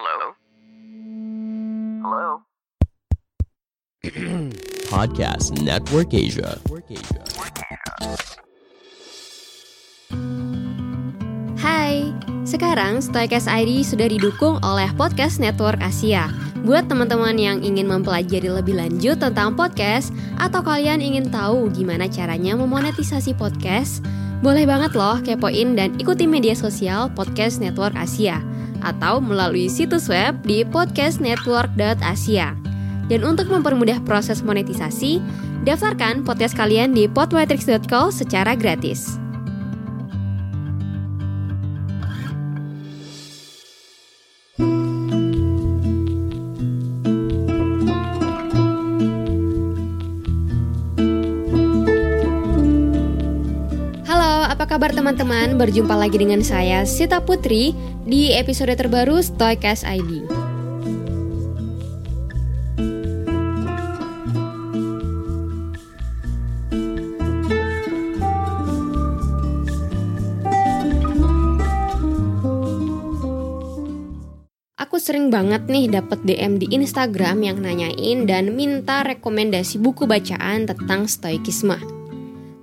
Hello? Hello? Podcast Network Asia. Hai, sekarang Stoicast ID sudah didukung oleh Podcast Network Asia. Buat teman-teman yang ingin mempelajari lebih lanjut tentang podcast atau kalian ingin tahu gimana caranya memonetisasi podcast, boleh banget loh kepoin dan ikuti media sosial Podcast Network Asia atau melalui situs web di podcastnetwork.asia. Dan untuk mempermudah proses monetisasi, daftarkan podcast kalian di podmetrics.co secara gratis. Kabar teman-teman? Berjumpa lagi dengan saya Sita Putri di episode terbaru Stoicast ID. Aku sering banget nih dapet DM di Instagram yang nanyain dan minta rekomendasi buku bacaan tentang stoikisme.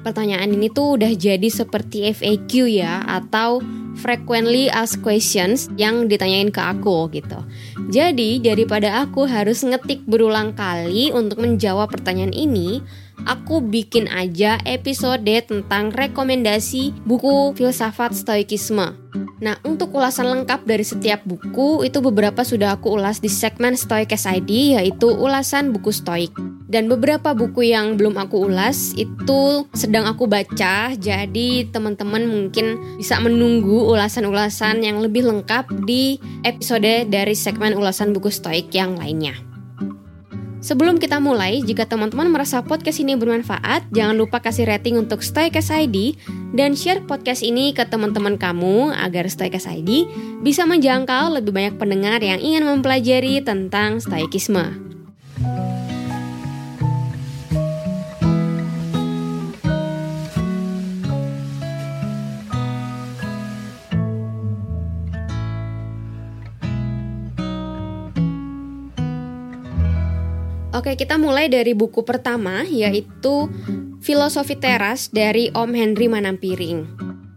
Pertanyaan ini tuh udah jadi seperti FAQ ya atau frequently asked questions yang ditanyain ke aku gitu. Jadi daripada aku harus ngetik berulang kali untuk menjawab pertanyaan ini, aku bikin aja episode tentang rekomendasi buku filsafat stoikisme. Nah, untuk ulasan lengkap dari setiap buku itu beberapa sudah aku ulas di segmen Stoicast ID yaitu ulasan buku stoik. Dan beberapa buku yang belum aku ulas itu sedang aku baca, jadi teman-teman mungkin bisa menunggu ulasan-ulasan yang lebih lengkap di episode dari segmen ulasan buku stoik yang lainnya. Sebelum kita mulai, jika teman-teman merasa podcast ini bermanfaat, jangan lupa kasih rating untuk Stoicast ID dan share podcast ini ke teman-teman kamu agar Stoicast ID bisa menjangkau lebih banyak pendengar yang ingin mempelajari tentang stoikisme. Oke, kita mulai dari buku pertama yaitu Filosofi Teras dari Om Henry Manampiring.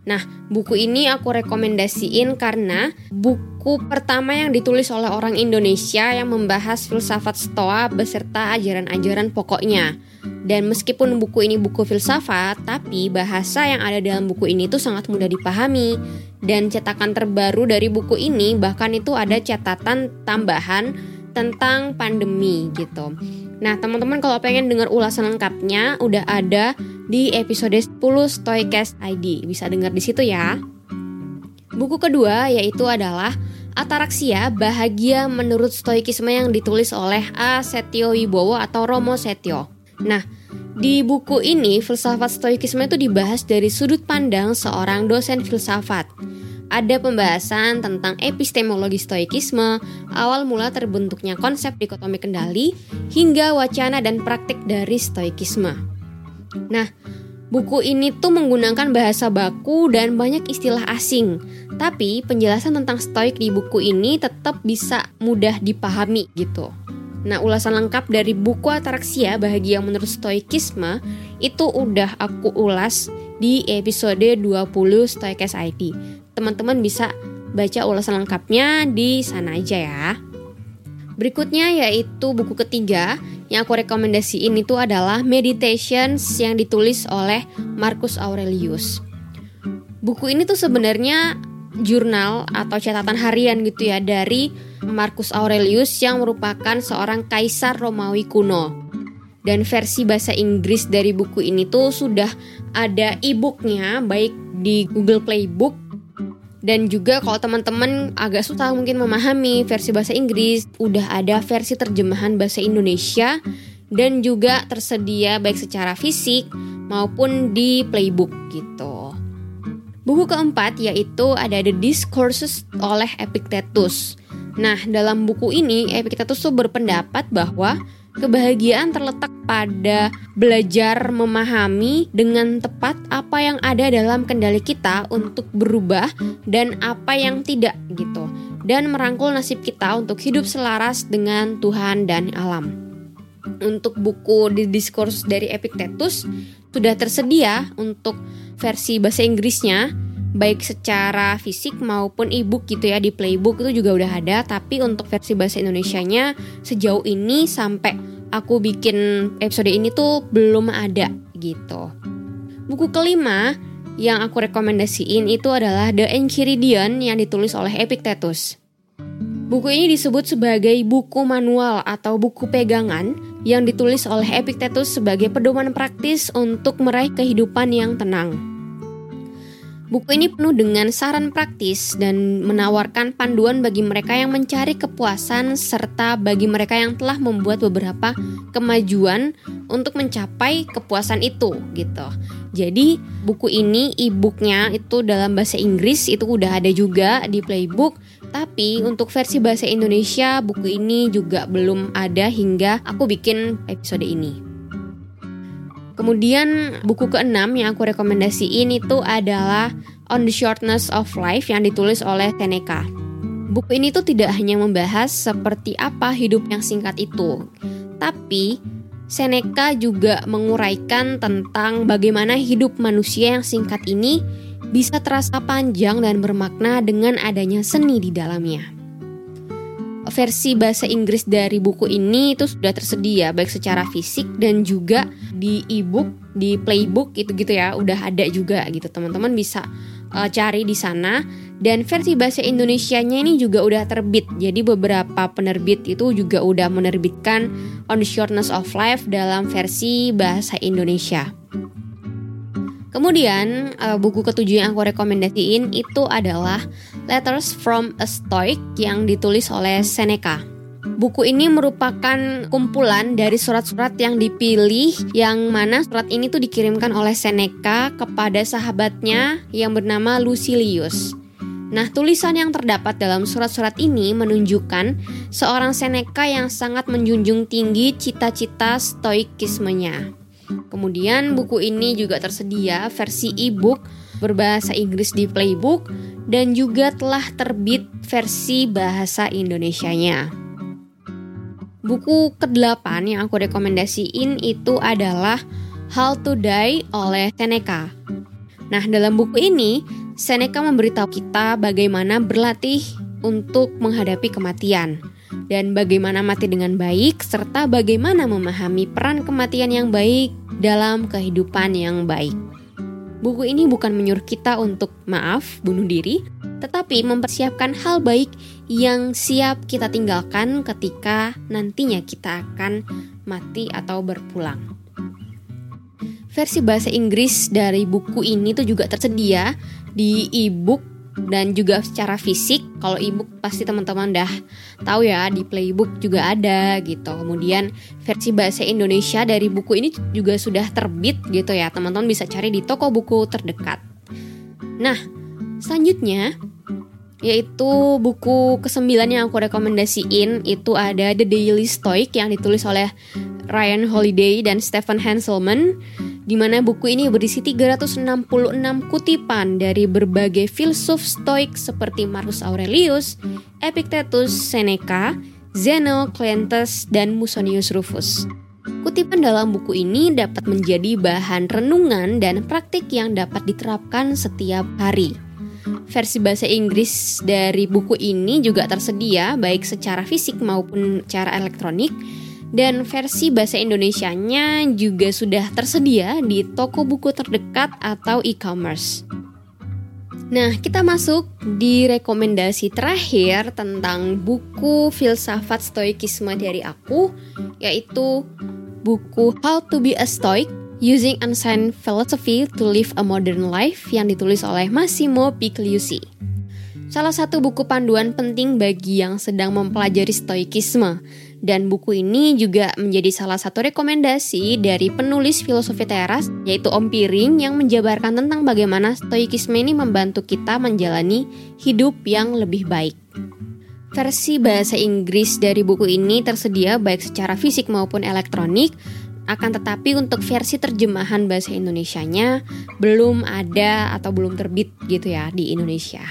Nah, buku ini aku rekomendasiin karena buku pertama yang ditulis oleh orang Indonesia yang membahas filsafat Stoa beserta ajaran-ajaran pokoknya. Dan meskipun buku ini buku filsafat, tapi bahasa yang ada dalam buku ini tuh sangat mudah dipahami. Dan cetakan terbaru dari buku ini bahkan itu ada catatan tambahan tentang pandemi gitu. Nah, teman-teman kalau pengen dengar ulasan lengkapnya udah ada di episode 10 Stoicast ID. Bisa dengar di situ ya. Buku kedua yaitu adalah Ataraksia Bahagia Menurut Stoikisme yang ditulis oleh A. Setio Wibowo atau Romo Setio. Nah, di buku ini filsafat stoikisme itu dibahas dari sudut pandang seorang dosen filsafat ada pembahasan tentang epistemologi stoikisme, awal mula terbentuknya konsep dikotomi kendali, hingga wacana dan praktik dari stoikisme. Nah, buku ini tuh menggunakan bahasa baku dan banyak istilah asing, tapi penjelasan tentang stoik di buku ini tetap bisa mudah dipahami gitu. Nah, ulasan lengkap dari buku Ataraksia Bahagia Menurut Stoikisme itu udah aku ulas di episode 20 Stoikes ID teman-teman bisa baca ulasan lengkapnya di sana aja ya. Berikutnya yaitu buku ketiga yang aku rekomendasiin itu adalah Meditations yang ditulis oleh Marcus Aurelius. Buku ini tuh sebenarnya jurnal atau catatan harian gitu ya dari Marcus Aurelius yang merupakan seorang kaisar Romawi kuno. Dan versi bahasa Inggris dari buku ini tuh sudah ada e-booknya baik di Google Playbook dan juga kalau teman-teman agak susah mungkin memahami versi bahasa Inggris, udah ada versi terjemahan bahasa Indonesia dan juga tersedia baik secara fisik maupun di playbook gitu. Buku keempat yaitu ada The Discourses oleh Epictetus. Nah, dalam buku ini Epictetus tuh berpendapat bahwa Kebahagiaan terletak pada belajar memahami dengan tepat apa yang ada dalam kendali kita untuk berubah dan apa yang tidak gitu. dan merangkul nasib kita untuk hidup selaras dengan Tuhan dan alam. Untuk buku di diskursus dari Epictetus sudah tersedia untuk versi bahasa Inggrisnya baik secara fisik maupun e-book gitu ya di playbook itu juga udah ada tapi untuk versi bahasa Indonesianya sejauh ini sampai aku bikin episode ini tuh belum ada gitu. Buku kelima yang aku rekomendasiin itu adalah The Enchiridion yang ditulis oleh Epictetus. Buku ini disebut sebagai buku manual atau buku pegangan yang ditulis oleh Epictetus sebagai pedoman praktis untuk meraih kehidupan yang tenang. Buku ini penuh dengan saran praktis dan menawarkan panduan bagi mereka yang mencari kepuasan serta bagi mereka yang telah membuat beberapa kemajuan untuk mencapai kepuasan itu gitu. Jadi buku ini e-booknya itu dalam bahasa Inggris itu udah ada juga di playbook tapi untuk versi bahasa Indonesia buku ini juga belum ada hingga aku bikin episode ini. Kemudian buku keenam yang aku rekomendasiin itu adalah On the Shortness of Life yang ditulis oleh Seneca. Buku ini tuh tidak hanya membahas seperti apa hidup yang singkat itu, tapi Seneca juga menguraikan tentang bagaimana hidup manusia yang singkat ini bisa terasa panjang dan bermakna dengan adanya seni di dalamnya versi bahasa Inggris dari buku ini itu sudah tersedia baik secara fisik dan juga di e-book, di playbook gitu-gitu ya, udah ada juga gitu. Teman-teman bisa uh, cari di sana dan versi bahasa Indonesianya ini juga udah terbit. Jadi beberapa penerbit itu juga udah menerbitkan On the Shortness of Life dalam versi bahasa Indonesia. Kemudian uh, buku ketujuh yang aku rekomendasiin itu adalah Letters from a Stoic yang ditulis oleh Seneca. Buku ini merupakan kumpulan dari surat-surat yang dipilih yang mana surat ini tuh dikirimkan oleh Seneca kepada sahabatnya yang bernama Lucilius. Nah, tulisan yang terdapat dalam surat-surat ini menunjukkan seorang Seneca yang sangat menjunjung tinggi cita-cita stoikismenya. Kemudian buku ini juga tersedia versi e-book berbahasa Inggris di Playbook dan juga telah terbit versi bahasa Indonesianya. Buku ke-8 yang aku rekomendasiin itu adalah How to Die oleh Seneca. Nah, dalam buku ini Seneca memberitahu kita bagaimana berlatih untuk menghadapi kematian dan bagaimana mati dengan baik serta bagaimana memahami peran kematian yang baik dalam kehidupan yang baik. Buku ini bukan menyuruh kita untuk maaf, bunuh diri, tetapi mempersiapkan hal baik yang siap kita tinggalkan ketika nantinya kita akan mati atau berpulang. Versi bahasa Inggris dari buku ini tuh juga tersedia di e-book dan juga secara fisik kalau ebook pasti teman-teman dah tahu ya di playbook juga ada gitu. Kemudian versi bahasa Indonesia dari buku ini juga sudah terbit gitu ya. Teman-teman bisa cari di toko buku terdekat. Nah selanjutnya yaitu buku kesembilan yang aku rekomendasiin itu ada The Daily Stoic yang ditulis oleh Ryan Holiday dan Stephen Hanselman di mana buku ini berisi 366 kutipan dari berbagai filsuf stoik seperti Marcus Aurelius, Epictetus, Seneca, Zeno, Cleanthes, dan Musonius Rufus. Kutipan dalam buku ini dapat menjadi bahan renungan dan praktik yang dapat diterapkan setiap hari. Versi bahasa Inggris dari buku ini juga tersedia baik secara fisik maupun secara elektronik dan versi bahasa Indonesianya juga sudah tersedia di toko buku terdekat atau e-commerce. Nah, kita masuk di rekomendasi terakhir tentang buku filsafat stoikisme dari aku, yaitu buku How to be a Stoic Using Ancient Philosophy to Live a Modern Life yang ditulis oleh Massimo Pigliucci. Salah satu buku panduan penting bagi yang sedang mempelajari stoikisme dan buku ini juga menjadi salah satu rekomendasi dari penulis filosofi teras yaitu Om Piring yang menjabarkan tentang bagaimana stoikisme ini membantu kita menjalani hidup yang lebih baik. Versi bahasa Inggris dari buku ini tersedia baik secara fisik maupun elektronik, akan tetapi untuk versi terjemahan bahasa Indonesianya belum ada atau belum terbit gitu ya di Indonesia.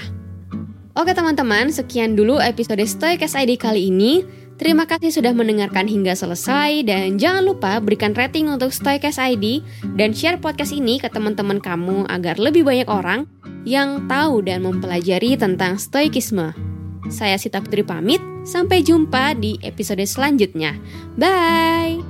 Oke teman-teman, sekian dulu episode Stoikas ID kali ini. Terima kasih sudah mendengarkan hingga selesai dan jangan lupa berikan rating untuk Stoikas ID dan share podcast ini ke teman-teman kamu agar lebih banyak orang yang tahu dan mempelajari tentang stoikisme. Saya Sita Putri pamit, sampai jumpa di episode selanjutnya. Bye!